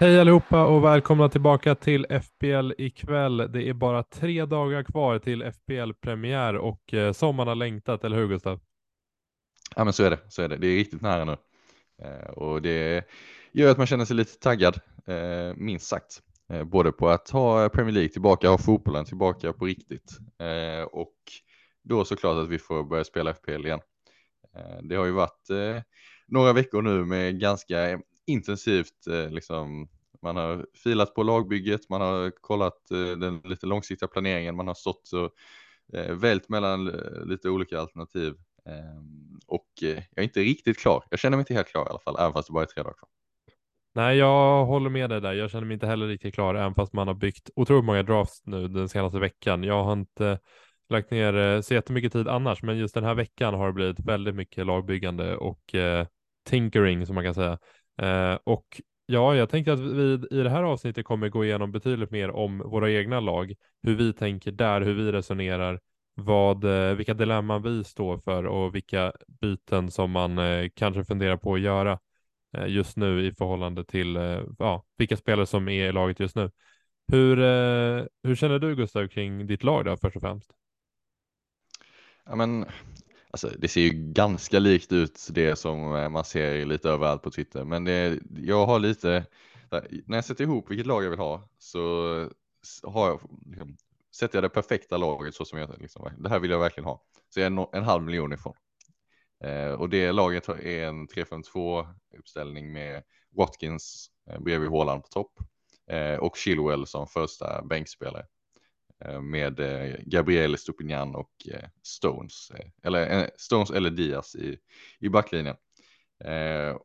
Hej allihopa och välkomna tillbaka till FBL ikväll. Det är bara tre dagar kvar till FBL-premiär och eh, sommaren har längtat, eller hur Gustav? Ja men så är det, så är det. Det är riktigt nära nu. Eh, och det gör att man känner sig lite taggad, eh, minst sagt. Eh, både på att ha Premier League tillbaka, ha fotbollen tillbaka på riktigt. Eh, och då såklart att vi får börja spela FPL igen. Eh, det har ju varit några veckor nu med ganska intensivt, eh, liksom, man har filat på lagbygget, man har kollat eh, den lite långsiktiga planeringen, man har stått och eh, vält mellan eh, lite olika alternativ. Eh, och eh, jag är inte riktigt klar. Jag känner mig inte helt klar i alla fall, även fast det bara är tre dagar kvar. Nej, jag håller med dig där. Jag känner mig inte heller riktigt klar, även fast man har byggt otroligt många drafts nu den senaste veckan. Jag har inte lagt ner eh, så jättemycket tid annars, men just den här veckan har det blivit väldigt mycket lagbyggande och eh, tinkering som man kan säga. Eh, och ja, jag tänkte att vi i det här avsnittet kommer gå igenom betydligt mer om våra egna lag, hur vi tänker där, hur vi resonerar, vad, eh, vilka dilemman vi står för och vilka byten som man eh, kanske funderar på att göra eh, just nu i förhållande till eh, ja, vilka spelare som är i laget just nu. Hur, eh, hur känner du Gustav kring ditt lag då först och främst? Ja, men, alltså, det ser ju ganska likt ut det som eh, man ser lite överallt på Twitter, men det, jag har lite, när jag sätter ihop vilket lag jag vill ha så har jag, liksom, sätter jag det perfekta laget så som jag, liksom, det här vill jag verkligen ha. Så jag är no, en halv miljon ifrån. Eh, och det laget är en 352 uppställning med Watkins eh, bredvid Håland på topp eh, och Chilwell som första bänkspelare Eh, med eh, Gabriel Stupinian och eh, Stones eller Stones eller Diaz i, i backlinjen.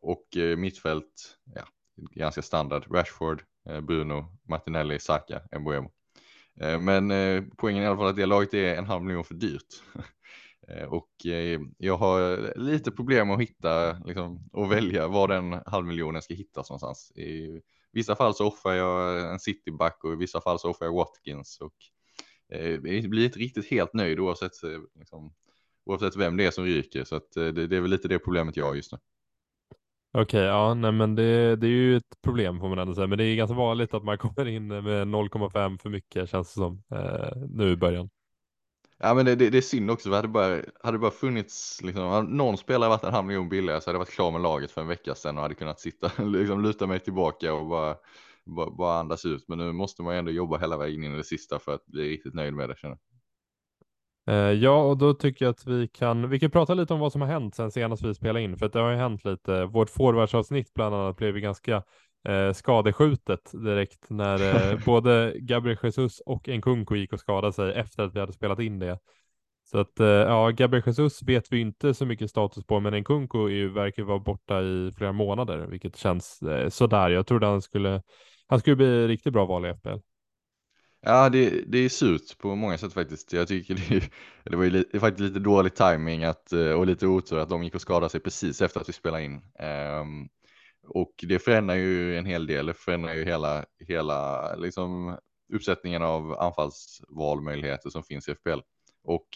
Och mittfält, ja, ganska standard. Rashford, Bruno, Martinelli, Saka, Mbuemo. Men poängen är i alla fall att det laget är en halv miljon för dyrt. Och jag har lite problem att hitta liksom, och välja var den halvmiljonen ska hittas någonstans. I vissa fall så offrar jag en cityback och i vissa fall så offrar jag Watkins. Och eh, blir inte riktigt helt nöjd oavsett, eh, liksom, oavsett vem det är som ryker. Så att, eh, det, det är väl lite det problemet jag har just nu. Okej, ja, nej, men det, det är ju ett problem får man ändå säga, men det är ganska vanligt att man kommer in med 0,5 för mycket känns det som eh, nu i början. Ja men det, det, det är synd också, för hade bara, hade bara funnits, liksom, någon spelare varit en halv miljon billigare så hade jag varit klar med laget för en vecka sedan och hade kunnat sitta, liksom luta mig tillbaka och bara, bara, bara andas ut. Men nu måste man ju ändå jobba hela vägen in i det sista för att bli riktigt nöjd med det känner. Eh, ja, och då tycker jag att vi kan, vi kan prata lite om vad som har hänt sen senast vi spelade in, för att det har ju hänt lite. Vårt forwardsavsnitt bland annat blev ju ganska eh, skadeskjutet direkt när eh, både Gabriel Jesus och Nkunku gick och skadade sig efter att vi hade spelat in det. Så att eh, ja, Gabriel Jesus vet vi inte så mycket status på, men Nkunku är ju, verkar vara borta i flera månader, vilket känns eh, sådär. Jag trodde han skulle, han skulle bli riktigt bra val i FPL. Ja, det, det är surt på många sätt faktiskt. Jag tycker det, det var ju li, faktiskt lite dålig timing att, eh, och lite otur att de gick och skadade sig precis efter att vi spelade in. Um, och det förändrar ju en hel del, det förändrar ju hela, hela liksom, uppsättningen av anfallsvalmöjligheter som finns i FPL. Och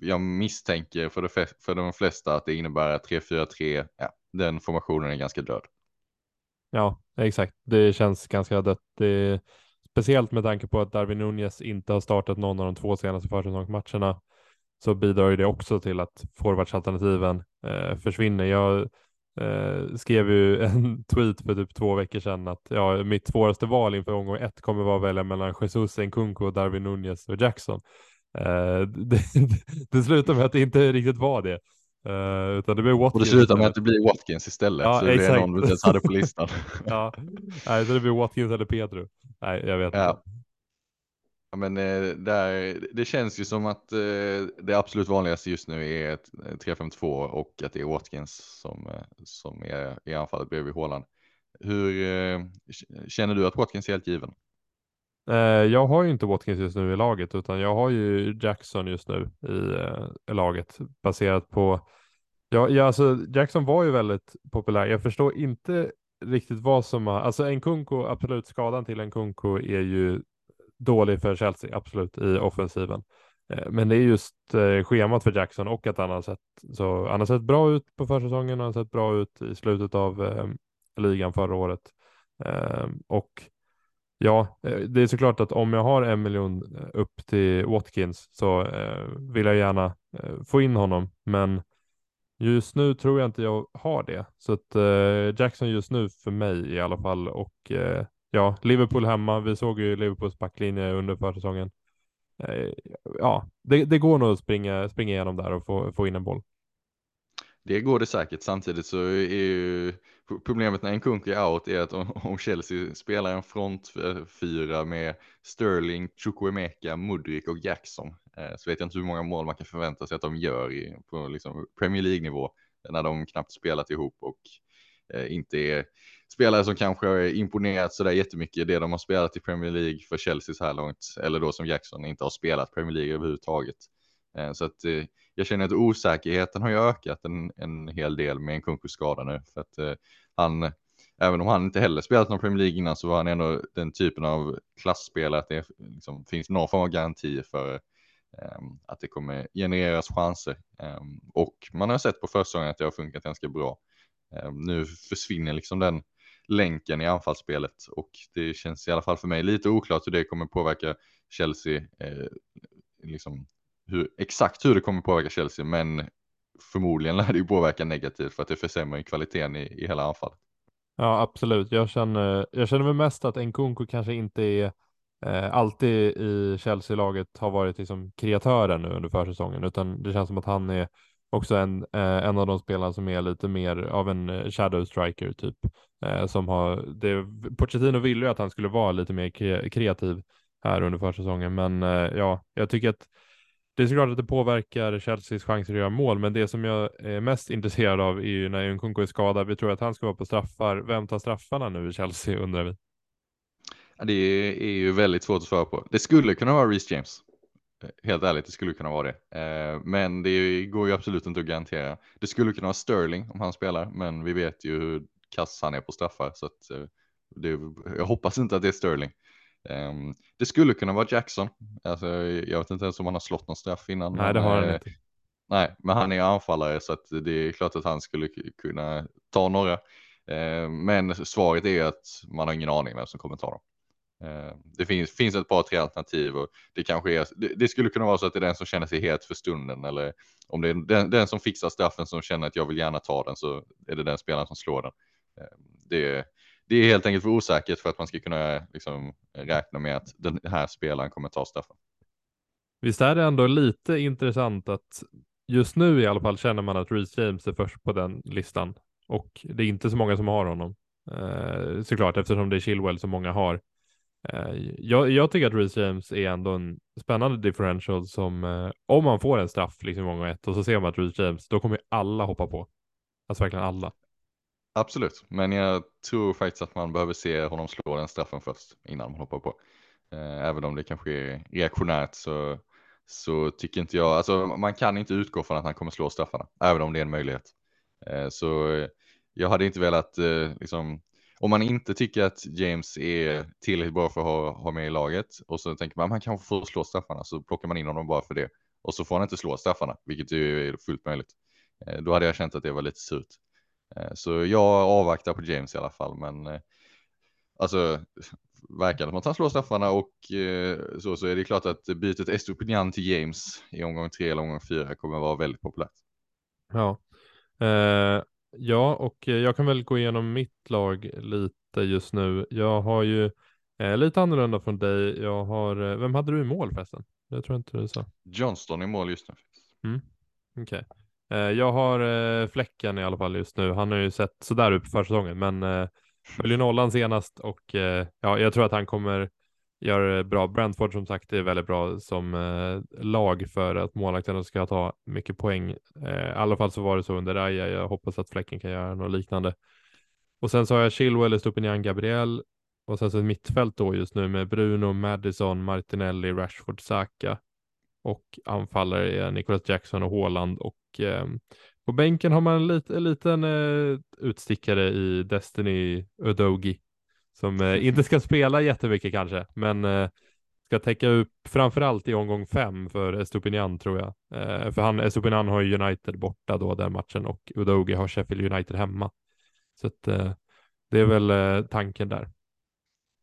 jag misstänker för, det, för de flesta att det innebär att 3-4-3, ja, den formationen är ganska död. Ja, exakt. Det känns ganska dött. Det, speciellt med tanke på att Darwin Nunez inte har startat någon av de två senaste försäsongsmatcherna så bidrar ju det också till att forwardsalternativen eh, försvinner. Jag eh, skrev ju en tweet för typ två veckor sedan att ja, mitt svåraste val inför omgång ett kommer vara att välja mellan Jesus, Nkunku, Darwin Nunez och Jackson. Eh, det, det slutar med att det inte riktigt var det. Uh, utan det blir Watkins. Och det slutar med att det blir Watkins istället. Ja, så det exakt. är någon du inte ens hade på listan. ja, nej, så det blir Watkins eller Pedro. Nej, jag vet Ja. inte. Ja, men eh, där, det känns ju som att eh, det absolut vanligaste just nu är ett eh, 3-5-2 och att det är Watkins som, eh, som är i anfallet bredvid Haaland. Hur eh, känner du att Watkins är helt given? Eh, jag har ju inte Watkins just nu i laget utan jag har ju Jackson just nu i, eh, i laget baserat på Ja, ja, alltså Jackson var ju väldigt populär. Jag förstår inte riktigt vad som har, alltså en Kunko, absolut skadan till en Kunko är ju dålig för Chelsea, absolut i offensiven. Eh, men det är just eh, schemat för Jackson och att han har sett, så han har sett bra ut på försäsongen, och han har sett bra ut i slutet av eh, ligan förra året. Eh, och ja, eh, det är såklart att om jag har en miljon eh, upp till Watkins så eh, vill jag gärna få in honom, men Just nu tror jag inte jag har det, så att Jackson just nu för mig i alla fall och ja, Liverpool hemma. Vi såg ju Liverpools backlinje under försäsongen. Ja, det, det, går nog att springa, springa igenom där och få, få in en boll. Det går det säkert. Samtidigt så är ju problemet när en kunk är out är att om, Chelsea spelar en front fyra med Sterling, Chukwemeka, Mudrik och Jackson eh, så vet jag inte hur många mål man kan förvänta sig att de gör i, på liksom Premier League-nivå när de knappt spelat ihop och eh, inte är spelare som kanske har imponerat sådär jättemycket det de har spelat i Premier League för Chelsea så här långt eller då som Jackson inte har spelat Premier League överhuvudtaget. Eh, så att jag känner att osäkerheten har ju ökat en, en hel del med en Kunkus skada nu för att eh, han, även om han inte heller spelat någon Premier League innan så var han ändå den typen av klassspelare att det liksom, finns någon form av garanti för eh, att det kommer genereras chanser eh, och man har sett på försäsongen att det har funkat ganska bra. Ehm, nu försvinner liksom den länken i anfallsspelet och det känns i alla fall för mig lite oklart hur det kommer påverka Chelsea eh, liksom hur, exakt hur det kommer påverka Chelsea, men förmodligen lär det ju påverka negativt för att det försämrar kvaliteten i, i hela anfallet. Ja, absolut. Jag känner, jag känner mig mest att Nkunku kanske inte är eh, alltid i Chelsea-laget har varit liksom kreatören nu under försäsongen, utan det känns som att han är också en, eh, en av de spelarna som är lite mer av en eh, shadow striker typ. Eh, som har, det, Pochettino ville ju att han skulle vara lite mer kre, kreativ här under försäsongen, men eh, ja, jag tycker att det är såklart att det påverkar Chelseas chanser att göra mål, men det som jag är mest intresserad av är ju när Nkunku är skadad. Vi tror att han ska vara på straffar. Vem tar straffarna nu i Chelsea undrar vi. det är ju väldigt svårt att svara på. Det skulle kunna vara Reece James. Helt ärligt, det skulle kunna vara det. Eh, men det går ju absolut inte att garantera. Det skulle kunna vara Sterling om han spelar, men vi vet ju hur kass han är på straffar så att eh, det, jag hoppas inte att det är Sterling. Um, det skulle kunna vara Jackson. Alltså, jag vet inte ens om han har slått någon straff innan. Nej, det har han eh, inte. Nej, men han är anfallare så att det är klart att han skulle kunna ta några. Uh, men svaret är att man har ingen aning vem som kommer ta dem. Uh, det finns, finns ett par tre alternativ och det kanske är, det, det, skulle kunna vara så att det är den som känner sig het för stunden eller om det är den, den som fixar straffen som känner att jag vill gärna ta den så är det den spelaren som slår den. Det, det är helt enkelt för osäkert för att man ska kunna liksom, räkna med att den här spelaren kommer ta straffen. Visst är det ändå lite intressant att just nu i alla fall känner man att Reece James är först på den listan och det är inte så många som har honom. Eh, såklart eftersom det är Chilwell som många har. Eh, jag, jag, tycker att Reece James är ändå en spännande differential som eh, om man får en straff liksom gånger ett och så ser man att Reece James, då kommer alla hoppa på. Alltså verkligen alla. Absolut, men jag tror faktiskt att man behöver se honom slå den straffen först innan man hoppar på. Eh, även om det kanske är reaktionärt så, så tycker inte jag, alltså man kan inte utgå från att han kommer slå straffarna, även om det är en möjlighet. Eh, så jag hade inte velat, eh, liksom, om man inte tycker att James är tillräckligt bra för att ha, ha med i laget och så tänker man man kan kanske får slå straffarna så plockar man in honom bara för det och så får han inte slå straffarna, vilket är fullt möjligt. Då hade jag känt att det var lite surt. Eh, så jag avvaktar på James i alla fall, men eh, alltså verkar det som att han slår straffarna och eh, så, så är det klart att bytet Estupinian till James i omgång tre eller omgång fyra kommer vara väldigt populärt. Ja, eh, ja, och jag kan väl gå igenom mitt lag lite just nu. Jag har ju eh, lite annorlunda från dig. Jag har, vem hade du i mål förresten? Jag tror inte du sa. Johnston i mål just nu. Mm. Okej. Okay. Eh, jag har eh, fläcken i alla fall just nu. Han har ju sett sådär ut på försäsongen, men eh, höll ju nollan senast och ja, jag tror att han kommer göra det bra. Brentford som sagt är väldigt bra som lag för att målvakten ska ta mycket poäng. I alla fall så var det så under Raja. Jag hoppas att fläcken kan göra något liknande. Och sen så har jag Chilwell, Stupinian, Gabriel och sen så ett mittfält då just nu med Bruno, Madison, Martinelli, Rashford, Saka och anfallare är Nicholas Jackson och Haaland och eh, på bänken har man en, lit, en liten eh, utstickare i Destiny Udogi som eh, inte ska spela jättemycket kanske, men eh, ska täcka upp framförallt i omgång fem för Estupinian tror jag. För han, Estupinian har ju United borta då den matchen och Udogi har Sheffield United hemma. Så att, det är väl tanken där.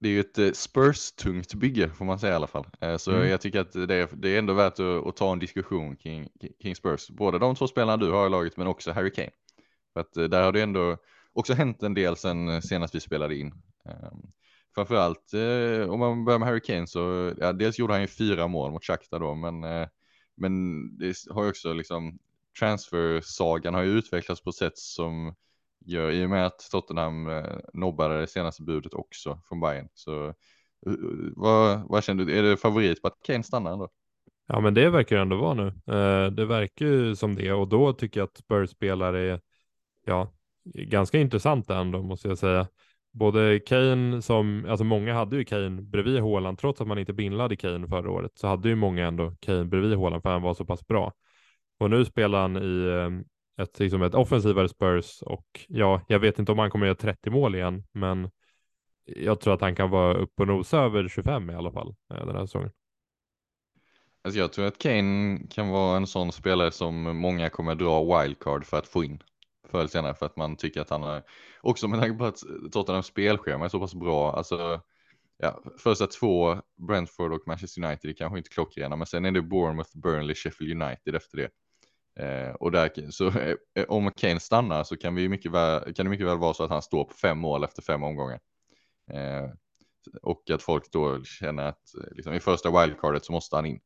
Det är ju ett eh, Spurs-tungt bygge får man säga i alla fall. Eh, så mm. jag tycker att det är, det är ändå värt att, att, ta en diskussion kring, kring Spurs. Både de två spelarna du har i laget men också Harry Kane. För att eh, där har det ändå också hänt en del sen senast vi spelade in. Ehm, framförallt om man börjar med Harry Kane så ja, dels gjorde han ju fyra mål mot Shakhtar då men, men det har ju också liksom transfer-sagan har ju utvecklats på ett sätt som gör i och med att Tottenham eh, nobbade det senaste budet också från Bayern. Så eh, vad, vad känner du, är det favorit på att Kane stannar ändå? Ja men det verkar ändå vara nu. Eh, det verkar ju som det och då tycker jag att Spurs-spelare är ja, ganska intressanta ändå måste jag säga. Både Kane som, alltså många hade ju Kane bredvid Håland trots att man inte bindlade Kane förra året så hade ju många ändå Kane bredvid Håland för han var så pass bra. Och nu spelar han i eh, ett, liksom ett offensivare Spurs och ja, jag vet inte om han kommer göra 30 mål igen, men jag tror att han kan vara upp och nosa över 25 i alla fall eh, den här säsongen. Alltså jag tror att Kane kan vara en sån spelare som många kommer dra wildcard för att få in förr eller senare för att man tycker att han är också med tanke på att Tottenhams spelschema är så pass bra. Alltså ja, första två Brentford och Manchester United är kanske inte klockrena, men sen är det Bournemouth, Burnley, Sheffield United efter det. Eh, och där, så eh, eh, om Kane stannar så kan, vi mycket väl, kan det mycket väl vara så att han står på fem mål efter fem omgångar. Eh, och att folk då känner att eh, liksom, i första wildcardet så måste han in.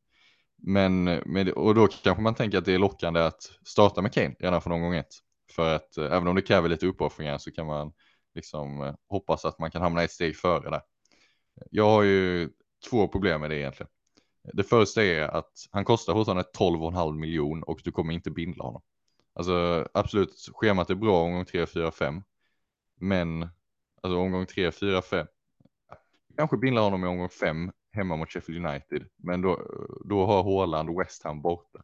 Men med, och då kanske man tänker att det är lockande att starta med Kane redan från omgång ett. För att eh, även om det kräver lite uppoffringar så kan man liksom eh, hoppas att man kan hamna ett steg före där. Jag har ju två problem med det egentligen. Det första är att han kostar fortfarande 12,5 miljon och du kommer inte bindla honom. Alltså absolut, schemat är bra omgång 3, 4, 5. Men alltså omgång 3, 4, 5. Kanske bindla honom i omgång 5 hemma mot Sheffield United. Men då, då har Haaland West Ham borta.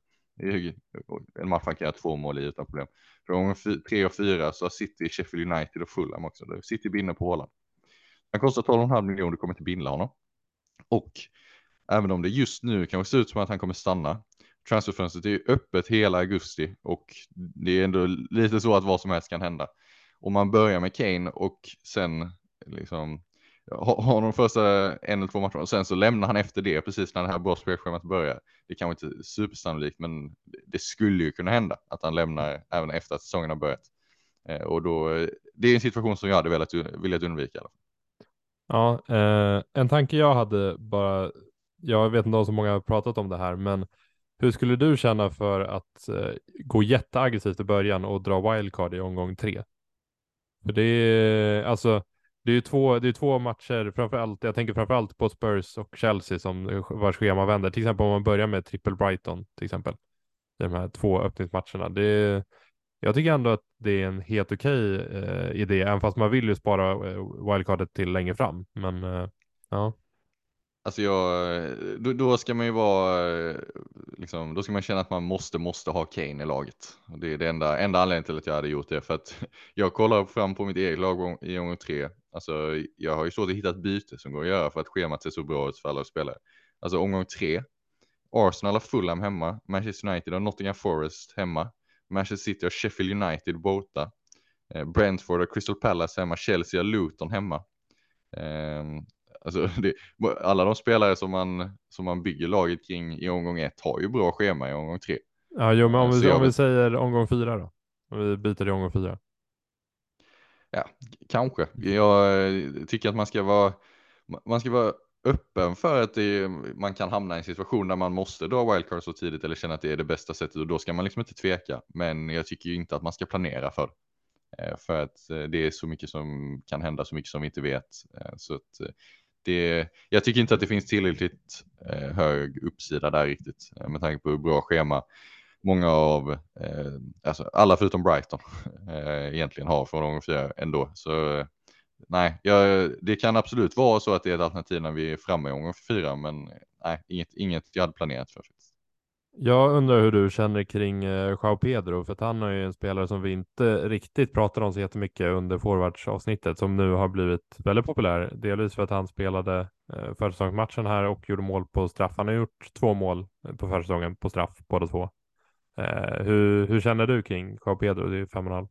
En match han kan göra två mål i utan problem. För omgång 3 och 4 så har City, Sheffield United och Fulham också. City binder på Haaland. Han kostar 12,5 miljoner, du kommer inte bindla honom. Och Även om det just nu kanske ser ut som att han kommer stanna. Transferfönstret är ju öppet hela augusti och det är ändå lite så att vad som helst kan hända. Om man börjar med Kane och sen liksom har de första en eller två matcherna och sen så lämnar han efter det precis när det här bra spelschemat börjar. Det kanske inte är supersannolikt men det skulle ju kunna hända att han lämnar även efter att säsongen har börjat. Eh, och då, eh, det är en situation som jag hade velat, velat undvika. Ja, eh, en tanke jag hade bara jag vet inte om så många har pratat om det här, men hur skulle du känna för att eh, gå jätteaggressivt i början och dra wildcard i omgång tre? För det är alltså, det är två, det är två matcher, framförallt, jag tänker framförallt på Spurs och Chelsea som vars schema vänder. Till exempel om man börjar med triple Brighton till exempel. De här två öppningsmatcherna. Det är, jag tycker ändå att det är en helt okej eh, idé, även fast man vill ju spara eh, wildcardet till längre fram. Men eh, ja. Alltså jag, då, då, ska man ju vara, eh, liksom, då ska man känna att man måste, måste ha Kane i laget. Det är det enda, enda anledningen till att jag hade gjort det. För att jag kollar fram på mitt eget lag i omgång tre. Alltså jag har ju svårt att hitta ett byte som går att göra för att schemat ser så bra ut för alla spelare. Alltså omgång tre. Arsenal har Fulham hemma, Manchester United har Nottingham Forest hemma, Manchester City har Sheffield United borta, eh, Brentford har Crystal Palace hemma, Chelsea har Luton hemma. Ehm, Alltså det, alla de spelare som man, som man bygger laget kring i omgång ett har ju bra schema i omgång tre. Ja, jo, men om, vi, om vi säger omgång fyra då? Om vi byter i omgång fyra. Ja, kanske. Jag eh, tycker att man ska vara, man ska vara öppen för att det, man kan hamna i en situation där man måste dra wildcard så tidigt eller känna att det är det bästa sättet och då ska man liksom inte tveka. Men jag tycker ju inte att man ska planera för eh, för att eh, det är så mycket som kan hända, så mycket som vi inte vet. Så att det, jag tycker inte att det finns tillräckligt eh, hög uppsida där riktigt eh, med tanke på hur bra schema många av, eh, alltså alla förutom Brighton eh, egentligen har från omgång fyra ändå. Så eh, nej, jag, det kan absolut vara så att det är ett alternativ när vi är framme i omgång fyra, men eh, nej, inget, inget jag hade planerat för. Jag undrar hur du känner kring eh, Joao Pedro, för att han är ju en spelare som vi inte riktigt pratar om så jättemycket under forwardsavsnittet, som nu har blivit väldigt populär. Delvis för att han spelade eh, försäsongsmatchen här och gjorde mål på straff. Han har gjort två mål eh, på försäsongen på straff, båda två. Eh, hur, hur känner du kring Joao Pedro? Det är fem och en halv.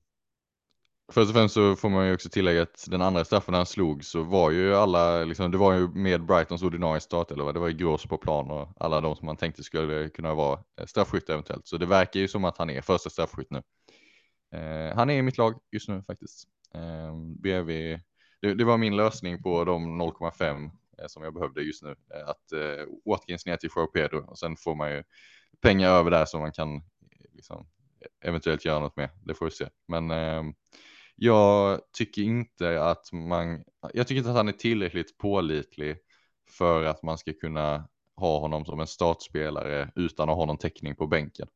Först och främst så får man ju också tillägga att den andra straffen han slog så var ju alla, liksom, det var ju med Brightons ordinarie startelva, det var ju Grås på plan och alla de som man tänkte skulle kunna vara eh, straffskytt eventuellt. Så det verkar ju som att han är första straffskytt nu. Eh, han är i mitt lag just nu faktiskt. Eh, bredvid, det, det, var min lösning på de 0,5 eh, som jag behövde just nu. Eh, att eh, Watkins ner till Pedro och sen får man ju pengar över där som man kan eh, liksom, eventuellt göra något med. Det får vi se. Men eh, jag tycker inte att man, jag tycker inte att han är tillräckligt pålitlig för att man ska kunna ha honom som en startspelare utan att ha någon täckning på bänken.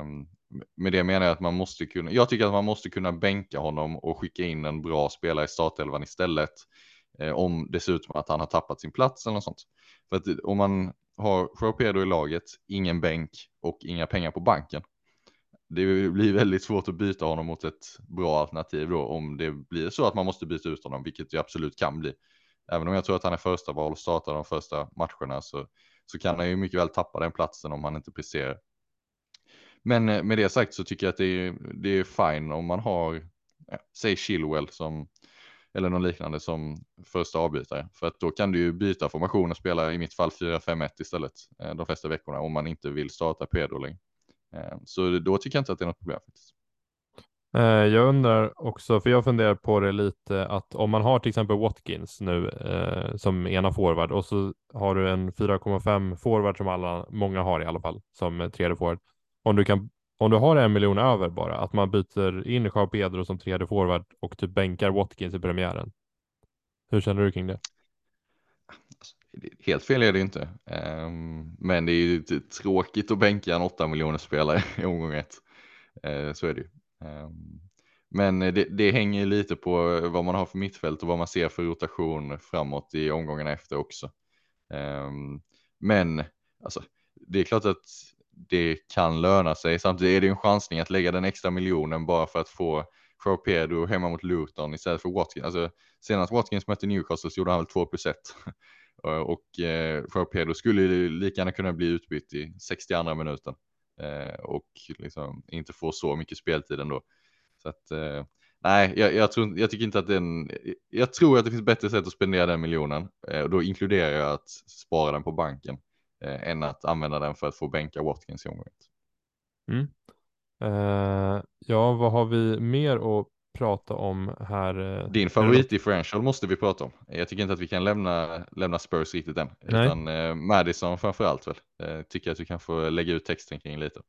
Um, med det menar jag att man måste kunna, jag tycker att man måste kunna bänka honom och skicka in en bra spelare i startelvan istället. Eh, om det ser ut som att han har tappat sin plats eller något sånt. För att om man har Joao Pedro i laget, ingen bänk och inga pengar på banken, det blir väldigt svårt att byta honom mot ett bra alternativ då om det blir så att man måste byta ut honom, vilket det absolut kan bli. Även om jag tror att han är första val och startar de första matcherna så, så kan han ju mycket väl tappa den platsen om han inte presterar. Men eh, med det sagt så tycker jag att det är, det är fine om man har, ja, säg Chilwell som, eller någon liknande som första avbytare. För att då kan du ju byta formation och spela i mitt fall 4-5-1 istället eh, de flesta veckorna om man inte vill starta Pedro längre. Eh, så då tycker jag inte att det är något problem. faktiskt. Eh, jag undrar också, för jag funderar på det lite, att om man har till exempel Watkins nu eh, som ena forward och så har du en 4,5 forward som alla, många har i alla fall, som tredje forward. Om du, kan, om du har en miljon över bara, att man byter in Jean Pedro som tredje forward och typ bänkar Watkins i premiären. Hur känner du kring det? Helt fel är det inte. Um, men det är ju tråkigt att bänka en 8 miljoner spelare i omgång ett. Uh, så är det ju. Um, men det, det, hänger lite på vad man har för mittfält och vad man ser för rotation framåt i omgångarna efter också. Um, men alltså, det är klart att det kan löna sig. Samtidigt är det en chansning att lägga den extra miljonen bara för att få Joao Pedro hemma mot Luton istället för Watkins. Alltså, senast Watkins mötte Newcastle så gjorde han väl 2 plus 1. Eh, och eh, för Pedro skulle lika gärna kunna bli utbytt i 62 minuten eh, och liksom inte få så mycket speltid ändå. Så att nej, jag, jag, tror, jag tycker inte att den. Jag tror att det finns bättre sätt att spendera den miljonen och då inkluderar jag att spara den på banken än att använda den för att få bänka Watkins i omgången. Mm. Uh, ja, vad har vi mer att prata om här. Eh, Din favorit differential måste vi prata om. Jag tycker inte att vi kan lämna, lämna Spurs riktigt än. Nej. Utan eh, Madison framför allt väl. Eh, tycker att du kan få lägga ut texten kring lite.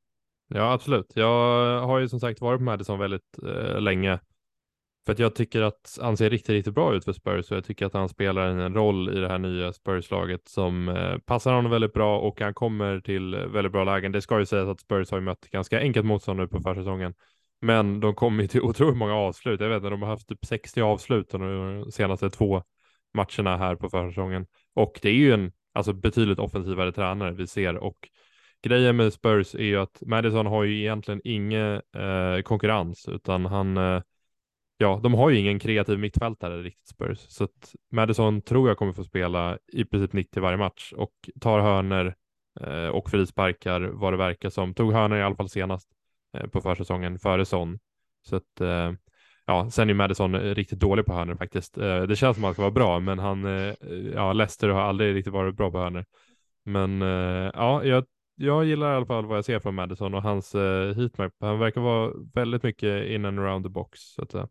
Ja, absolut. Jag har ju som sagt varit på Madison väldigt eh, länge. För att jag tycker att han ser riktigt, riktigt bra ut för Spurs och jag tycker att han spelar en roll i det här nya Spurs-laget som eh, passar honom väldigt bra och han kommer till väldigt bra lägen. Det ska ju sägas att Spurs har ju mött ganska enkelt motstånd nu på försäsongen. Men de kommer till otroligt många avslut. Jag vet inte, de har haft typ 60 avslut de senaste två matcherna här på försäsongen. Och det är ju en alltså, betydligt offensivare tränare vi ser. Och grejen med Spurs är ju att Madison har ju egentligen ingen eh, konkurrens, utan han, eh, ja, de har ju ingen kreativ mittfältare riktigt Spurs. Så att Madison tror jag kommer få spela i princip 90 varje match och tar hörner eh, och frisparkar vad det verkar som. Tog hörner i alla fall senast. Eh, på försäsongen före Son. Så att, eh, ja, sen är Madison riktigt dålig på hörnor faktiskt. Eh, det känns som att han ska vara bra, men han, ja, Leicester har aldrig riktigt varit bra på hörnor. Men ja, jag, jag gillar i alla fall vad jag ser från Madison och hans heatmap. Han verkar vara väldigt mycket in and around the box. Så att säga.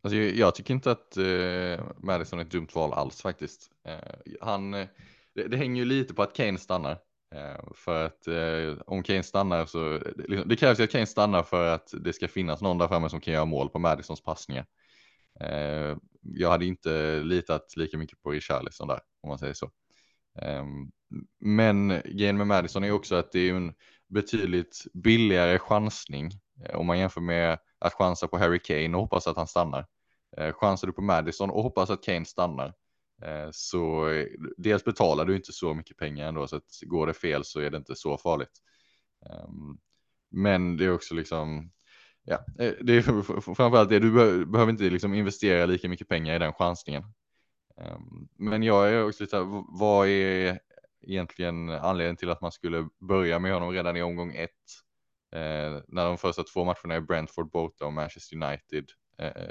Alltså, jag tycker inte att eh, Madison är ett dumt val alls faktiskt. Eh, han, det, det, hänger ju lite på att Kane stannar. Eh, för att eh, om Kane stannar så, liksom, det krävs ju att Kane stannar för att det ska finnas någon där framme som kan göra mål på Madisons passningar. Eh, jag hade inte litat lika mycket på Richarlison där, om man säger så. Ehm, men grejen med Madison är också att det är en betydligt billigare chansning eh, om man jämför med att chansa på Harry Kane och hoppas att han stannar. Eh, chansar du på Madison och hoppas att Kane stannar Eh, så dels betalar du inte så mycket pengar ändå så att går det fel så är det inte så farligt. Ehm, men det är också liksom Ja, eh, det är framförallt det. Du behöver inte liksom investera lika mycket pengar i den chansningen. Ehm, men jag är också lite, vad är egentligen anledningen till att man skulle börja med honom redan i omgång ett? Eh, när de första två matcherna är Brentford borta och Manchester United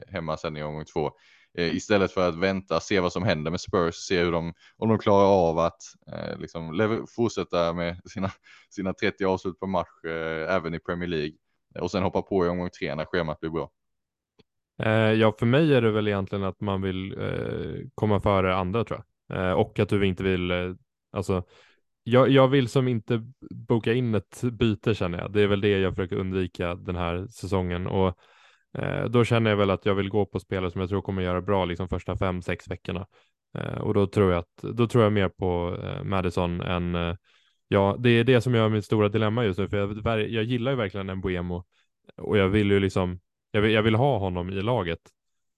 hemma sen i omgång två. Eh, istället för att vänta, se vad som händer med Spurs, se hur de, om de klarar av att eh, liksom fortsätta med sina, sina 30 avslut per match eh, även i Premier League eh, och sen hoppa på i omgång tre när schemat blir bra. Eh, ja, för mig är det väl egentligen att man vill eh, komma före andra tror jag. Eh, och att du inte vill, eh, alltså, jag, jag vill som inte boka in ett byte känner jag. Det är väl det jag försöker undvika den här säsongen. Och eh, då känner jag väl att jag vill gå på spelare som jag tror kommer göra bra liksom första fem, sex veckorna. Eh, och då tror jag att, då tror jag mer på eh, Madison än eh, Ja, det är det som gör mitt stora dilemma just nu, för jag, jag gillar ju verkligen en Buemo och jag vill ju liksom jag vill, jag vill ha honom i laget.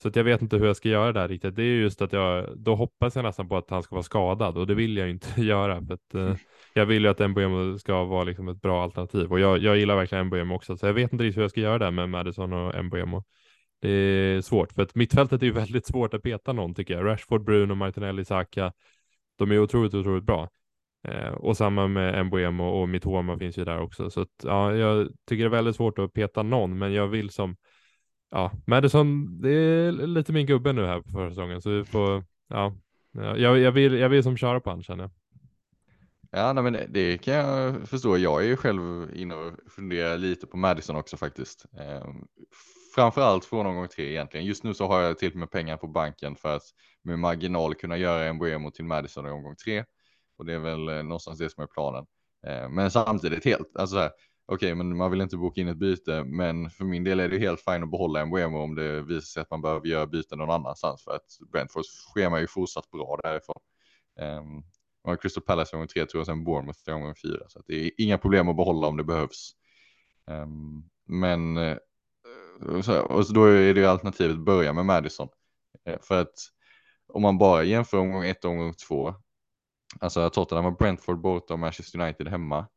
Så att jag vet inte hur jag ska göra där riktigt. Det är just att jag, då hoppas jag nästan på att han ska vara skadad och det vill jag inte göra. För att, eh, mm jag vill ju att Mbuemo ska vara liksom ett bra alternativ och jag, jag gillar verkligen Mbuemo också. Så jag vet inte riktigt hur jag ska göra det med Madison och Mbuemo. Det är svårt för att mittfältet är ju väldigt svårt att peta någon tycker jag. Rashford, Bruno, Martinelli, Saka. De är otroligt, otroligt bra. Eh, och samma med Mbuemo och Mitoma finns ju där också. Så att, ja, jag tycker det är väldigt svårt att peta någon, men jag vill som ja, Madison, det är lite min gubbe nu här på förra säsongen, så vi får, ja, jag, jag, vill, jag vill som köra på han känner jag. Ja, nej, men det kan jag förstå. Jag är ju själv inne och funderar lite på Madison också faktiskt. Eh, framförallt från omgång tre egentligen. Just nu så har jag till med pengar på banken för att med marginal kunna göra en Buemo till Madison i omgång tre. Och det är väl eh, någonstans det som är planen. Ehm, men samtidigt helt, alltså här, okej, okay, men man vill inte boka in ett byte, men för min del är det helt fint att behålla en Mbeumo om det visar sig att man behöver göra byten någon annanstans för att Brentfords schema är ju fortsatt bra därifrån. Ehm, och Crystal Palace gång tre tror jag, sen Bournemouth gång fyra, så att det är inga problem att behålla om det behövs. Um, men uh, så, och så då är det ju alternativet börja med Madison. Uh, för att om man bara jämför omgång ett och omgång två, alltså Tottenham har Brentford borta och Manchester United hemma,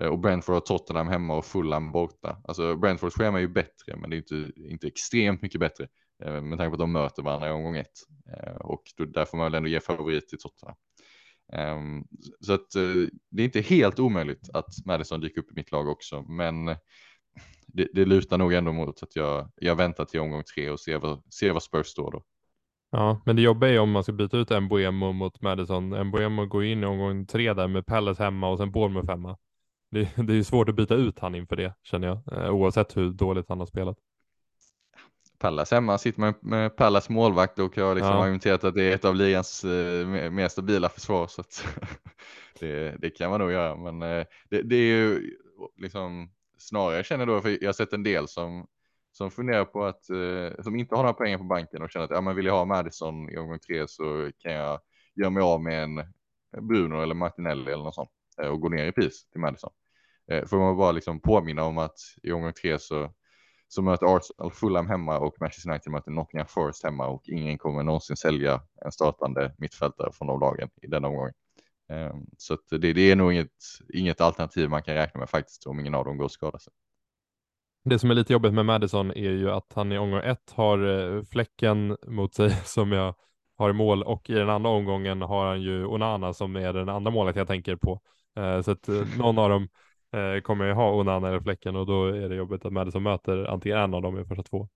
eh, och Brentford har Tottenham hemma och Fulham borta. Alltså Brentfords schema är ju bättre, men det är inte, inte extremt mycket bättre med tanke på att de möter varandra i omgång ett. Och och där får man väl ändå ge favorit till Tottenham. Um, så att eh, det är inte helt omöjligt att Madison dyker upp i mitt lag också, men det, det lutar nog ändå mot att jag, jag väntar till omgång tre och ser vad, ser vad Spurs står då. Ja, men det jobbiga är om man ska byta ut Mbuemo mot Madison. Mbuemo går in i omgång tre där med Palace hemma och sen Bournemouth hemma. Det, det är svårt att byta ut han inför det känner jag, eh, oavsett hur dåligt han har spelat. Pallas hemma, sitter man med Pallas målvakt och jag liksom ja. argumenterat att det är ett av ligans eh, mer stabila försvar. Så att det, det, kan man nog göra, men eh, det, det, är ju liksom snarare känner då, för jag har sett en del som som funderar på att, eh, som inte har några pengar på banken och känner att ja, men vill jag ha Madison i omgång tre så kan jag göra mig av med en Bruno eller Martinelli eller något sånt eh, och gå ner i pris till Madison. Eh, får man bara liksom påminna om att i omgång tre så, så möter Arsenal Fulham hemma och Manchester United möter Nottingham Forest hemma och ingen kommer någonsin sälja en startande mittfältare från de lagen i den omgången. Ehm, så det, det, är nog inget, inget alternativ man kan räkna med faktiskt om ingen av dem går skada sig. Det som är lite jobbigt med Madison är ju att han i omgång ett har eh, fläcken mot sig som jag har i mål och i den andra omgången har han ju Onana som är den andra målet jag tänker på. Eh, så att eh, någon av dem eh, kommer jag ha Onana eller Fläcken och då är det jobbigt att Madison möter antingen en av dem i första två.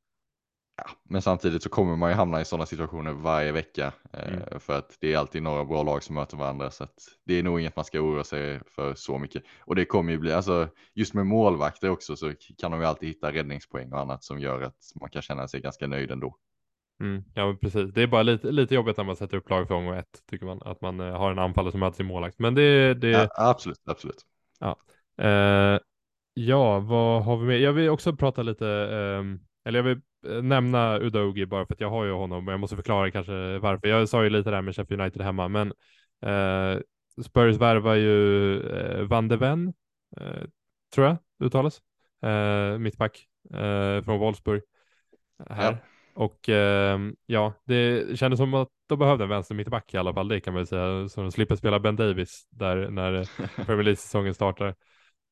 Ja, men samtidigt så kommer man ju hamna i sådana situationer varje vecka eh, mm. för att det är alltid några bra lag som möter varandra så att det är nog inget man ska oroa sig för så mycket och det kommer ju bli alltså just med målvakter också så kan de ju alltid hitta räddningspoäng och annat som gör att man kan känna sig ganska nöjd ändå. Mm, ja, men precis. Det är bara lite, lite jobbigt när man sätter upp lag för omgång ett, tycker man, att man eh, har en anfallare som möter sin målvakt. Men det, det... Ja, absolut, absolut. Ja. Eh, ja, vad har vi med? Jag vill också prata lite, eh, eller jag vill eh, nämna Udogi bara för att jag har ju honom och jag måste förklara kanske varför. Jag sa ju lite där med Sheffield United hemma, men eh, Spurs värvar ju eh, Van de Ven, eh, tror jag uttalas, eh, mittback från Wolfsburg. Här. Ja. Och eh, ja, det kändes som att de behövde en vänster mittback i alla fall, det kan man ju säga, så de slipper spela Ben Davis där när Premier League-säsongen startar.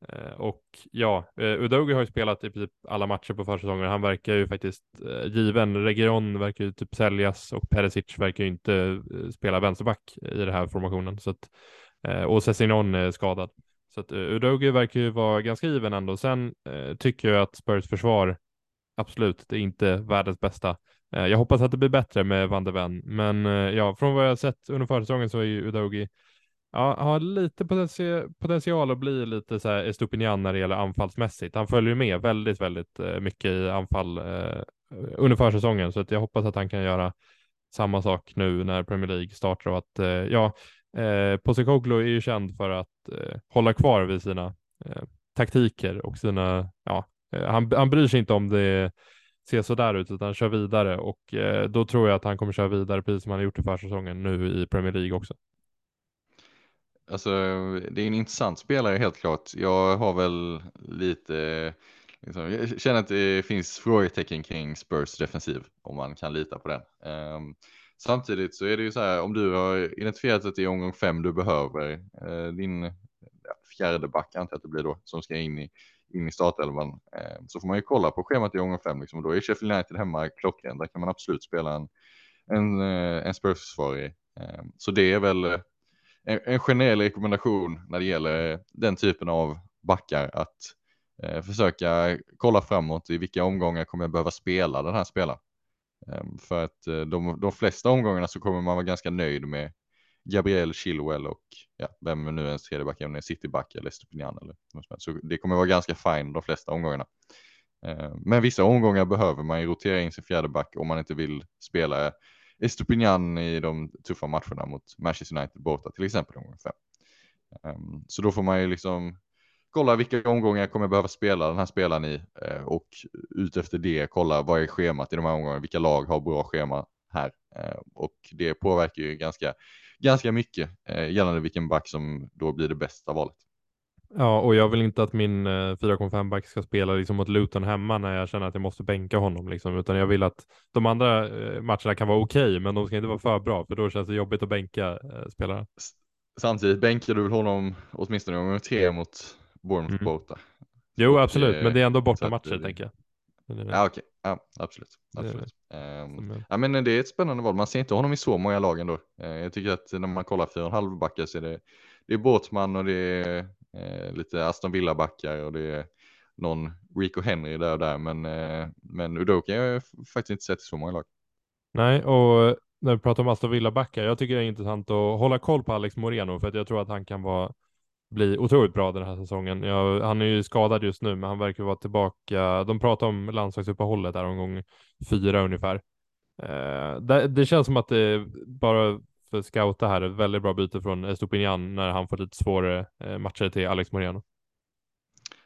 Eh, och ja, eh, Udogi har ju spelat i princip alla matcher på försäsongen. Han verkar ju faktiskt eh, given. Region verkar ju typ säljas och Perisic verkar ju inte spela vänsterback i den här formationen. Så att, och Sessinon är skadad. Så att Udogi verkar ju vara ganska given ändå. Sen tycker jag att Spurs försvar, absolut, det är inte världens bästa. Jag hoppas att det blir bättre med Van de Ven, men ja, från vad jag har sett under försäsongen så är ju Udogi Ja, har lite potential, potential att bli lite så här Estupinian när det gäller anfallsmässigt. Han följer med väldigt, väldigt eh, mycket i anfall eh, under försäsongen, så att jag hoppas att han kan göra samma sak nu när Premier League startar och att, eh, ja, eh, Postecoglou är ju känd för att eh, hålla kvar vid sina eh, taktiker och sina, ja, eh, han, han bryr sig inte om det ser så där ut utan kör vidare och eh, då tror jag att han kommer köra vidare precis som han har gjort i försäsongen nu i Premier League också. Alltså, det är en intressant spelare helt klart. Jag har väl lite, liksom, jag känner att det finns frågetecken kring Spurs defensiv, om man kan lita på den. Um, samtidigt så är det ju så här, om du har identifierat att det är omgång fem du behöver uh, din ja, fjärde back, antar jag att det blir då, som ska in i, in i startelvan, uh, så får man ju kolla på schemat i omgång fem, liksom, och då är Sheffield United hemma klockan, där kan man absolut spela en, en, eh, en Spurs-försvarare. Um, så det är väl eh, en, en generell rekommendation när det gäller eh, den typen av backar att eh, försöka kolla framåt i vilka omgångar kommer jag behöva spela den här spelaren. Eh, för att eh, de, de flesta omgångarna så kommer man vara ganska nöjd med Gabriel Chilwell och ja, vem nu ens tredje det är, Cityback eller Stupinian eller något Så det kommer vara ganska fine de flesta omgångarna. Ehm, men vissa omgångar behöver man ju rotera in sin fjärde back om man inte vill spela Estupinian i de tuffa matcherna mot Manchester United borta till exempel omgång fem. Um, så då får man ju liksom kolla vilka omgångar jag kommer behöva spela den här spelaren i uh, och utefter det kolla vad är schemat i de här omgångarna, vilka lag har bra schema här uh, och det påverkar ju ganska, ganska mycket uh, gällande vilken back som då blir det bästa valet. Ja, och jag vill inte att min 4,5 back ska spela liksom mot Luton hemma när jag känner att jag måste bänka honom, liksom, utan jag vill att de andra matcherna kan vara okej, okay, men de ska inte vara för bra, för då känns det jobbigt att bänka eh, spelaren. Samtidigt bänkar du väl honom åtminstone gånger tre mot Bournemouth mm. borta. Jo, absolut, men det är ändå borta matcher, tänker jag. Ja, okej, okay. ja, absolut. absolut. Um, ja, men det är ett spännande val. Man ser inte honom i så många lag ändå. Uh, jag tycker att när man kollar 4,5 backar så är det, det är Båtman och det är eh, lite Aston Villa-backar och det är någon Rico Henry där och där. Men, eh, men Udoka har jag faktiskt inte sett i så många lag. Nej, och eh, när vi pratar om Aston Villa-backar, jag tycker det är intressant att hålla koll på Alex Moreno för att jag tror att han kan vara bli otroligt bra den här säsongen. Jag, han är ju skadad just nu, men han verkar vara tillbaka. De pratar om landslagsuppehållet där omgång fyra ungefär. Eh, det, det, känns som att det bara för scouta här, ett väldigt bra byte från eh, Estopinian när han får lite svårare eh, matcher till Alex Moreno.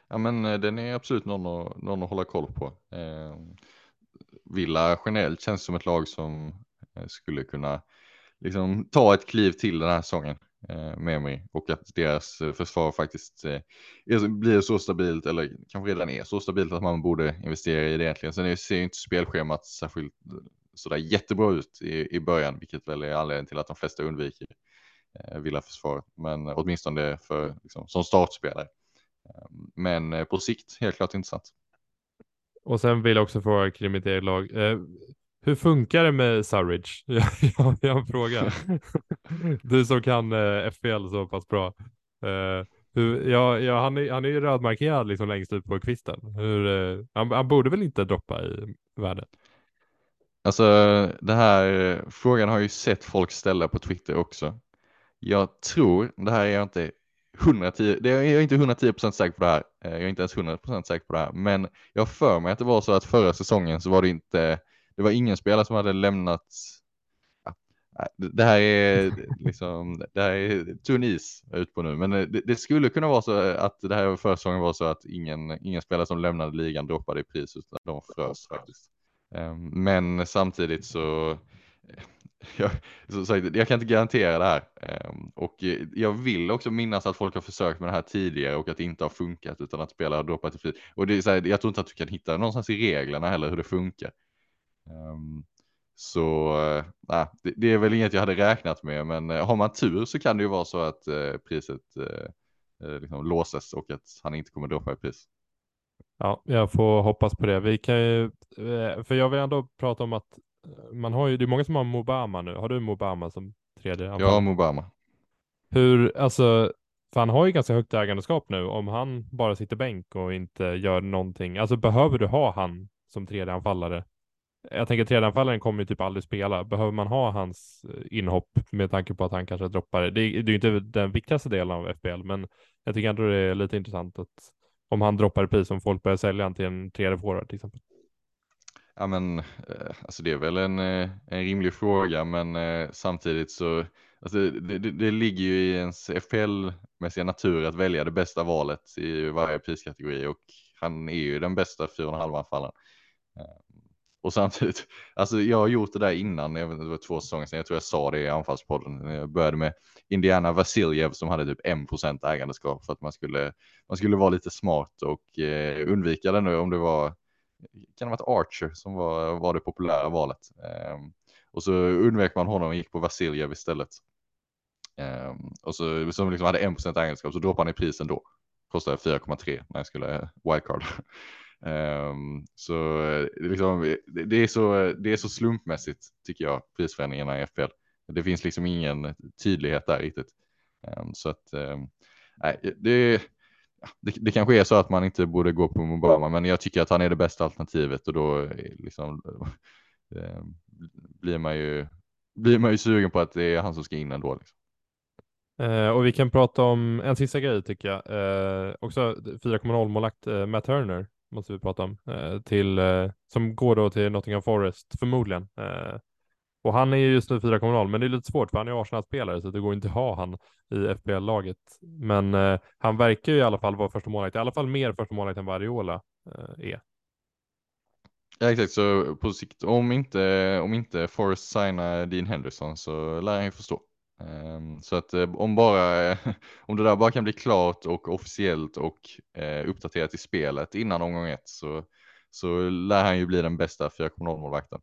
Ja men eh, den är absolut någon att, någon att hålla koll på. Eh, Villa generellt känns som ett lag som skulle kunna liksom ta ett kliv till den här säsongen eh, med mig och att deras försvar faktiskt eh, blir så stabilt eller kanske redan är så stabilt att man borde investera i det egentligen. Sen ser ju inte spelschemat särskilt sådär jättebra ut i, i början, vilket väl är anledningen till att de flesta undviker eh, villaförsvar, men åtminstone för, liksom, som startspelare. Eh, men eh, på sikt helt klart intressant. Och sen vill jag också fråga kring mitt eget lag. Eh, hur funkar det med Surridge? jag, jag, jag har en fråga. du som kan eh, FPL så pass bra. Eh, hur, ja, ja, han, är, han är ju rödmarkerad liksom längst ut på kvisten. Hur, eh, han, han, borde väl inte droppa i världen? Alltså det här frågan har ju sett folk ställa på Twitter också. Jag tror, det här är jag inte 110, det är jag inte 110% säker på det här. Eh, jag är inte ens 100% säker på det här, men jag för mig att det var så att förra säsongen så var det inte, det var ingen spelare som hade lämnat det här är liksom, det här är tunn is ut på nu, men det, det, skulle kunna vara så att det här förra säsongen var så att ingen, ingen spelare som lämnade ligan droppade i pris utan de frös faktiskt. Ehm, men samtidigt så jag, så sagt, jag kan inte garantera det här. Ehm, och eh, jag vill också minnas att folk har försökt med det här tidigare och att det inte har funkat utan att spelare har droppat i fri. Och det är så här, jag tror inte att du kan hitta någonstans i reglerna heller hur det funkar. Ehm, så äh, det, det, är väl inget jag hade räknat med, men äh, har man tur så kan det ju vara så att äh, priset liksom låses och att han inte kommer droppa i pris. Ja, jag får hoppas på det. Vi kan ju, för jag vill ändå prata om att man har ju, det är många som har Mobama nu. Har du Mobama som tredje? Jag har Mobama. Hur, alltså, för han har ju ganska högt ägandeskap nu. Om han bara sitter bänk och inte gör någonting, alltså behöver du ha han som tredje anfallare? Jag tänker tredjeanfallaren kommer ju typ aldrig spela. Behöver man ha hans eh, inhopp med tanke på att han kanske droppar? Det, det är ju inte den viktigaste delen av FBL, men jag tycker ändå det är lite intressant att om han droppar i pris, om folk börjar sälja han till en tredje forward till exempel. Ja men eh, alltså det är väl en, eh, en rimlig fråga men eh, samtidigt så alltså det, det, det ligger ju i ens FPL-mässiga natur att välja det bästa valet i varje priskategori och han är ju den bästa 4,5 anfallaren. Och samtidigt, alltså jag har gjort det där innan, jag vet inte, det var två säsonger sedan, jag tror jag sa det i anfallspodden. Jag började med Indiana Vasiljev som hade typ 1% ägandeskap för att man skulle, man skulle vara lite smart och eh, undvika det nu om det var, kan det ha varit Archer som var, var det populära valet. Eh, och så undvek man honom och gick på Vasiljev istället. Eh, och så som liksom hade 1% ägandeskap så droppade han i prisen då. Kostade 4,3 när jag skulle eh, wildcard. Um, så eh, liksom, eh, det, är så det är så slumpmässigt tycker jag prisförändringarna i FPL. Det finns liksom ingen tydlighet där riktigt. Um, så att um, nej, det, det, det kanske är så att man inte borde gå på Mobama, men jag tycker att han är det bästa alternativet och då eh, liksom, blir man ju blir man ju sugen på att det är han som ska in ändå. Liksom. Eh, och vi kan prata om en sista grej tycker jag. Eh, också 4,0 målakt eh, Matt Turner måste vi prata om, eh, till, eh, som går då till Nottingham Forest förmodligen. Eh, och han är just nu 4,0, men det är lite svårt för han är Arsenal-spelare så det går inte att ha han i FBL-laget. Men eh, han verkar ju i alla fall vara första målvakt, i alla fall mer första målvakt än vad eh, är. Ja exakt, så på sikt, om inte, om inte Forest signar Dean Henderson så lär han ju förstå. Ehm, så att eh, om, bara, om det där bara kan bli klart och officiellt och eh, uppdaterat i spelet innan omgång ett så, så lär han ju bli den bästa 4,0 målvakten.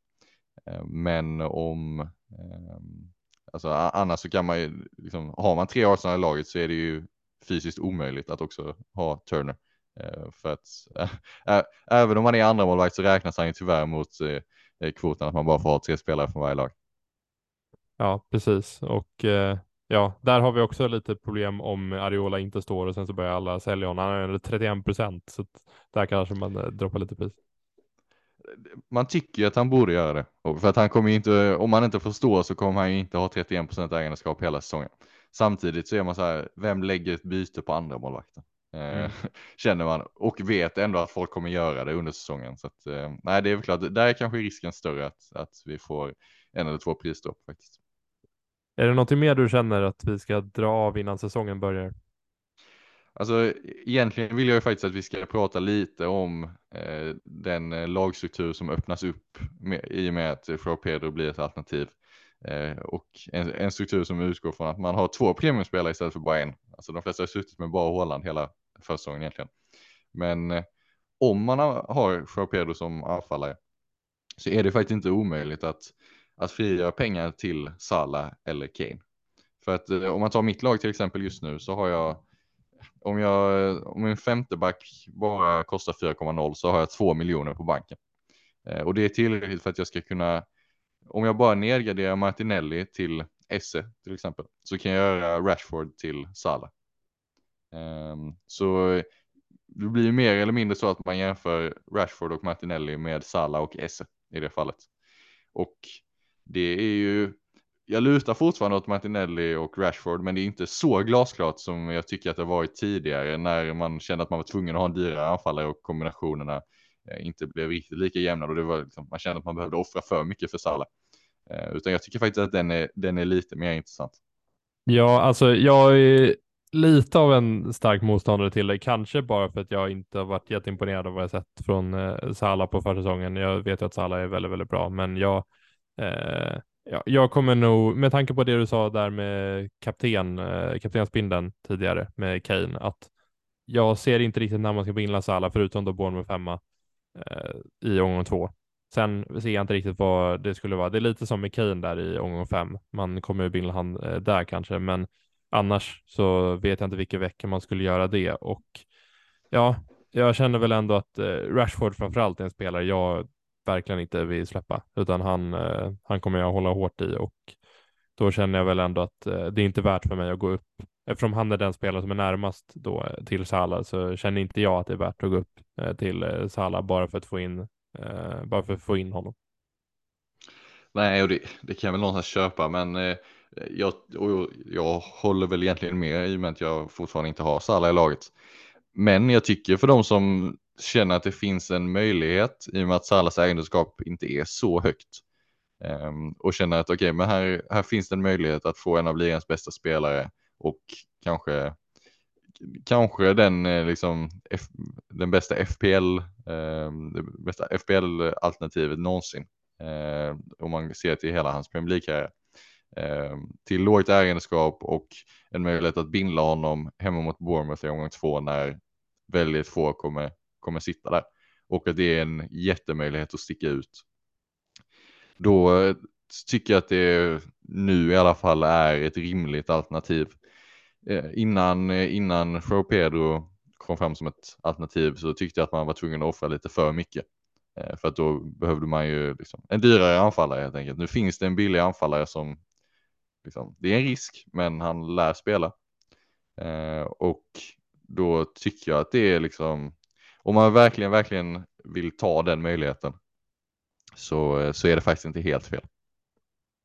Ehm, men om, ehm, alltså annars så kan man ju, liksom, har man tre Arsenal i laget så är det ju fysiskt omöjligt att också ha Turner. För att äh, även om man är andra målvakt så räknas han ju tyvärr mot eh, kvoten att man bara får ha tre spelare från varje lag. Ja, precis. Och eh, ja, där har vi också lite problem om Ariola inte står och sen så börjar alla sälja honom. Han är 31 procent, så där kanske man eh, droppar lite pris. Man tycker att han borde göra det, för att han kommer inte, om han inte förstår så kommer han ju inte ha 31 procent ägandeskap hela säsongen. Samtidigt så är man så här, vem lägger ett byte på andra målvakten? Eh, mm. Känner man och vet ändå att folk kommer göra det under säsongen. Så att, eh, nej, det är väl klart, där är kanske risken större att, att vi får en eller två prisstopp faktiskt. Är det någonting mer du känner att vi ska dra av innan säsongen börjar? Alltså egentligen vill jag ju faktiskt att vi ska prata lite om eh, den eh, lagstruktur som öppnas upp med, i och med att Joao Pedro blir ett alternativ. Eh, och en, en, struktur som utgår från att man har två premiumspelare istället för bara en. Alltså de flesta har suttit med bara Håland hela försäsongen egentligen. Men eh, om man har Joao Pedro som anfallare så är det faktiskt inte omöjligt att att frigöra pengar till Salah eller Kane. För att eh, om man tar mitt lag till exempel just nu så har jag om jag om min femte back bara kostar 4,0 så har jag 2 miljoner på banken. Eh, och det är tillräckligt för att jag ska kunna om jag bara nedgraderar Martinelli till Esse till exempel så kan jag göra Rashford till Salah. Um, så det blir mer eller mindre så att man jämför Rashford och Martinelli med Salah och Esse i det fallet. Och det är ju, jag lutar fortfarande åt Martinelli och Rashford, men det är inte så glasklart som jag tycker att det varit tidigare när man kände att man var tvungen att ha en dyrare anfallare och kombinationerna eh, inte blev riktigt lika jämna och det var liksom, man kände att man behövde offra för mycket för Salah. Eh, utan jag tycker faktiskt att den är, den är lite mer intressant. Ja, alltså jag är lite av en stark motståndare till det, kanske bara för att jag inte har varit jätteimponerad av vad jag sett från eh, Salah på försäsongen. Jag vet ju att Salah är väldigt, väldigt bra, men jag Eh, Ja, jag kommer nog, med tanke på det du sa där med kapten, eh, kaptensbindeln tidigare med Kane, att jag ser inte riktigt när man ska binda Salah förutom då Bournemouth femma eh, i omgång två. Sen ser jag inte riktigt vad det skulle vara. Det är lite som med Kane där i omgång fem. Man kommer ju binda han eh, där kanske, men annars så vet jag inte vilken vecka man skulle göra det och ja, jag känner väl ändå att eh, Rashford framförallt är en spelare jag verkligen inte vill släppa, utan han, eh, han kommer jag hålla hårt i och då känner jag väl ändå att eh, det är inte värt för mig att gå upp. Eftersom han är den spelare som är närmast då eh, till Salah så känner inte jag att det är värt att gå upp eh, till eh, Salah bara för att få in, eh, bara för att få in honom. Nej, och det, det kan jag väl någonstans köpa, men eh, jag, och jag håller väl egentligen med i och med att jag fortfarande inte har Salah i laget. Men jag tycker för de som känner att det finns en möjlighet i och med att Salas ägandeskap inte är så högt um, och känner att okej, okay, men här, här finns det en möjlighet att få en av ligans bästa spelare och kanske kanske den eh, liksom F, den bästa FPL, eh, det bästa FPL alternativet någonsin. Eh, om man ser till hela hans Premier League-karriär. Eh, till lågt ägandeskap och en möjlighet att binda honom hemma mot Bournemouth i omgång två när väldigt få kommer, kommer sitta där. Och att det är en jättemöjlighet att sticka ut. Då eh, tycker jag att det nu i alla fall är ett rimligt alternativ. Eh, innan, eh, innan Joe Pedro kom fram som ett alternativ så tyckte jag att man var tvungen att offra lite för mycket. Eh, för att då behövde man ju liksom en dyrare anfallare helt enkelt. Nu finns det en billig anfallare som liksom, det är en risk, men han lär spela. och då tycker jag att det är liksom, om man verkligen, verkligen vill ta den möjligheten så, eh, så är det faktiskt inte helt fel.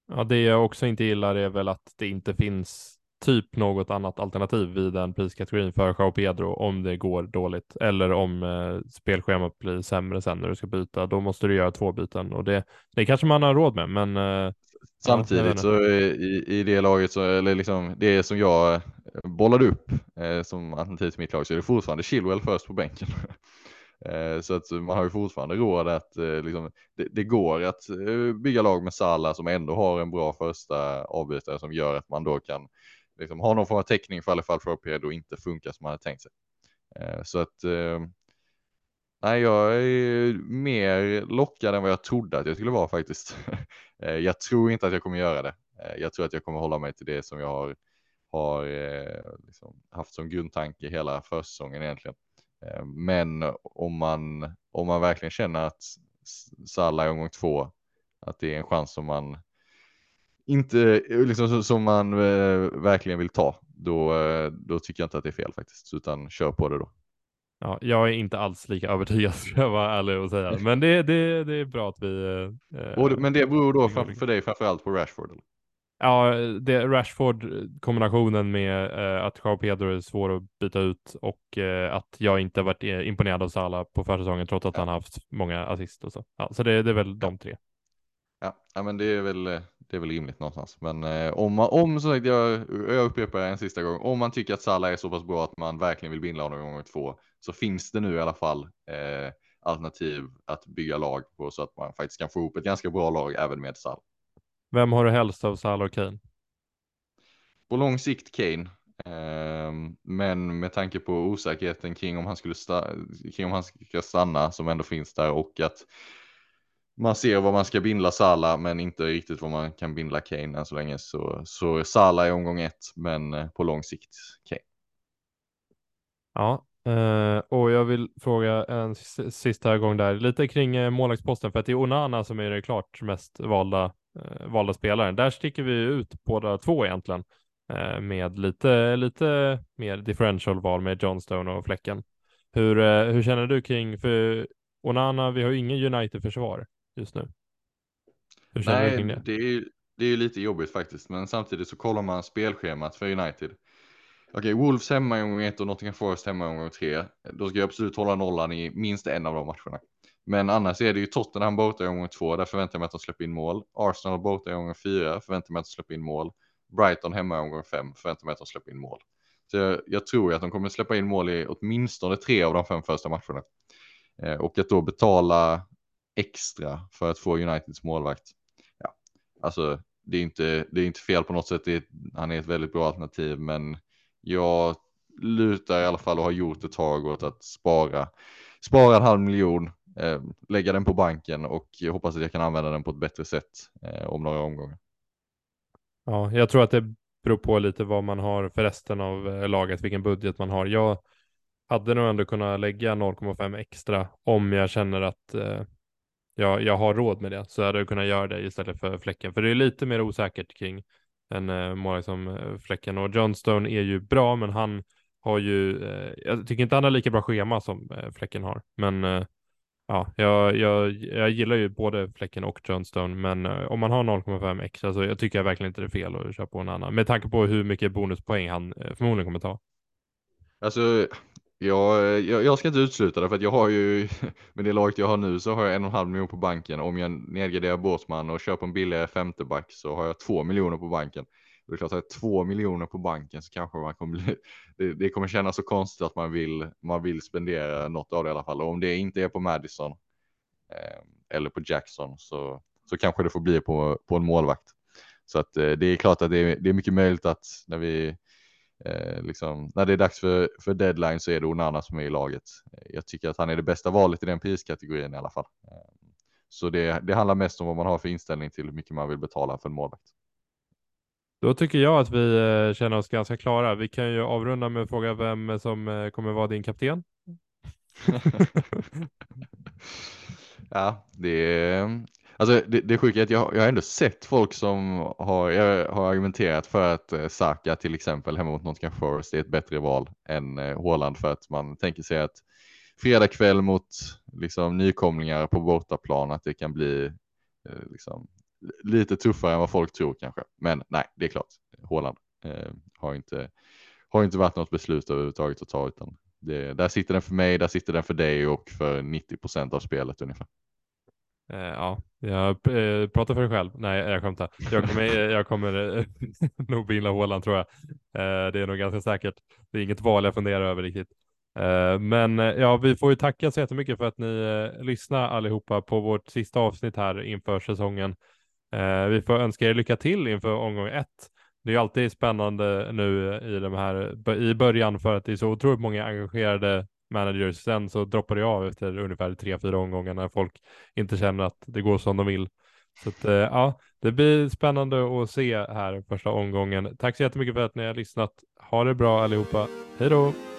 Ja, det jag också inte gillar är väl att det inte finns typ något annat alternativ vid den priskategorin för Jao Pedro om det går dåligt eller om eh, spelschemat blir sämre sen när du ska byta. Då måste du göra två byten och det, det kanske man har råd med, men eh, Samtidigt så i, i det laget, så, eller liksom det som jag bollade upp eh, som alternativ till mitt lag så är det fortfarande Chilwell först på bänken. eh, så att man har ju fortfarande råd att eh, liksom, det, det, går att eh, bygga lag med Salah som ändå har en bra första avbytare som gör att man då kan liksom, ha någon form av täckning för alla fall för Pedro inte funkar som man hade tänkt sig. Eh, så att eh, Nej, jag är mer lockad än vad jag trodde att jag skulle vara faktiskt. Eh, jag tror inte att jag kommer göra det. Eh, jag tror att jag kommer hålla mig till det som jag har, har eh, liksom haft som grundtanke hela försäsongen egentligen. Men om man, om man verkligen känner att Salah i omgång två, att det är en chans som man inte, liksom som man verkligen vill ta, då, då tycker jag inte att det är fel faktiskt, utan kör på det då. Ja, jag är inte alls lika övertygad ska jag vara ärlig och säga, men det, det, det är bra att vi. Eh, men det beror då för, för dig framförallt på Rashford? Eller? Ja, det Rashford kombinationen med eh, att Joao Pedro är svår att byta ut och eh, att jag inte varit eh, imponerad av Salah på försäsongen trots att ja. han haft många assist och så. Ja, så det, det är väl de tre. Ja, ja, men det är väl, det är väl rimligt någonstans. Men eh, om, man, om så sagt, jag, jag upprepar en sista gång, om man tycker att Salah är så pass bra att man verkligen vill binda honom gånger två, så finns det nu i alla fall eh, alternativ att bygga lag på så att man faktiskt kan få ihop ett ganska bra lag även med Salah. Vem har du helst av Salah och Kane? På lång sikt Kane. Eh, men med tanke på osäkerheten kring om han skulle kring om han ska stanna som ändå finns där och att man ser vad man ska bindla Sala men inte riktigt vad man kan bindla Kane än så länge så, så Sala i omgång ett men eh, på lång sikt Kane. Ja, Uh, och jag vill fråga en sista gång där, lite kring uh, målvaktsposten, för att det är Onana som är det klart mest valda, uh, valda spelaren. Där sticker vi ut båda två egentligen, uh, med lite, lite mer differential val med Johnstone och Fläcken. Hur, hur känner du kring, för Onana, vi har ju ingen United-försvar just nu. Hur känner Nej, du kring det? Det är, det är lite jobbigt faktiskt, men samtidigt så kollar man spelschemat för United Okej, Wolves hemma i omgång 1 och Nottingham Forest hemma i omgång 3. Då ska jag absolut hålla nollan i minst en av de matcherna. Men annars är det ju Tottenham borta i omgång 2, där förväntar jag mig att de släpper in mål. Arsenal borta i omgång 4, förväntar jag mig att de släpper in mål. Brighton hemma i omgång 5, förväntar jag mig att de släpper in mål. Så jag, jag tror ju att de kommer släppa in mål i åtminstone tre av de fem första matcherna. Eh, och att då betala extra för att få Uniteds målvakt. Ja, alltså det är inte, det är inte fel på något sätt. Är, han är ett väldigt bra alternativ, men jag lutar i alla fall och har gjort ett tag åt att spara, spara en halv miljon, eh, lägga den på banken och hoppas att jag kan använda den på ett bättre sätt eh, om några omgångar. Ja, jag tror att det beror på lite vad man har för resten av eh, laget, vilken budget man har. Jag hade nog ändå kunnat lägga 0,5 extra om jag känner att eh, jag, jag har råd med det. Så hade jag kunnat göra det istället för Fläcken. För det är lite mer osäkert kring en eh, målvakt som eh, Fläcken. Och Johnstone är ju bra, men han har ju, eh, jag tycker inte han har lika bra schema som eh, Fläcken har. Men eh, ja, jag, jag, jag gillar ju både Fläcken och Johnstone, men eh, om man har 0,5 extra så jag tycker jag verkligen inte det är fel att köra på en annan. Med tanke på hur mycket bonuspoäng han eh, förmodligen kommer ta. Alltså, jag, eh, jag, jag ska inte utesluta det för att jag har ju med det laget jag har nu så har jag en och en halv miljon på banken. Om jag nedgraderar Båtsman och köper en billigare femteback så har jag två miljoner på banken. Det är klart att två miljoner på banken så kanske man kommer bli, det, det, kommer kännas så konstigt att man vill, man vill spendera något av det i alla fall. Och om det inte är på Madison eh, eller på Jackson så, så kanske det får bli på, på en målvakt. Så att eh, det är klart att det är, det är mycket möjligt att när vi eh, liksom, när det är dags för, för deadline så är det Onana som är i laget. Jag tycker att han är det bästa valet i den priskategorin i alla fall. Eh, så det, det handlar mest om vad man har för inställning till hur mycket man vill betala för en målvakt. Då tycker jag att vi eh, känner oss ganska klara. Vi kan ju avrunda med att fråga vem som eh, kommer vara din kapten. ja, det är alltså det, det sjuka är att jag, jag har ändå sett folk som har, jag har argumenterat för att eh, Saka till exempel hemma mot Nottingham Forest är ett bättre val än eh, Håland för att man tänker sig att fredag kväll mot liksom nykomlingar på bortaplan att det kan bli eh, liksom, lite tuffare än vad folk tror kanske. Men nej, det är klart. Håland eh, har, inte, har inte varit något beslut överhuvudtaget att ta utan det, där sitter den för mig, där sitter den för dig och för 90 procent av spelet ungefär. Eh, ja, jag eh, pratar för dig själv. Nej, jag skämtar. Jag kommer, eh, jag kommer nog binda Håland tror jag. Det är nog ganska säkert. Det är inget val jag funderar över riktigt. Men ja, vi får ju tacka så jättemycket för att ni lyssnar allihopa på vårt sista avsnitt här inför säsongen. Vi får önska er lycka till inför omgång ett. Det är alltid spännande nu i de här i början för att det är så otroligt många engagerade managers. Sen så droppar det av efter ungefär tre, fyra omgångar när folk inte känner att det går som de vill. Så att, eh, ja, det blir spännande att se här första omgången. Tack så jättemycket för att ni har lyssnat. Ha det bra allihopa. Hej då!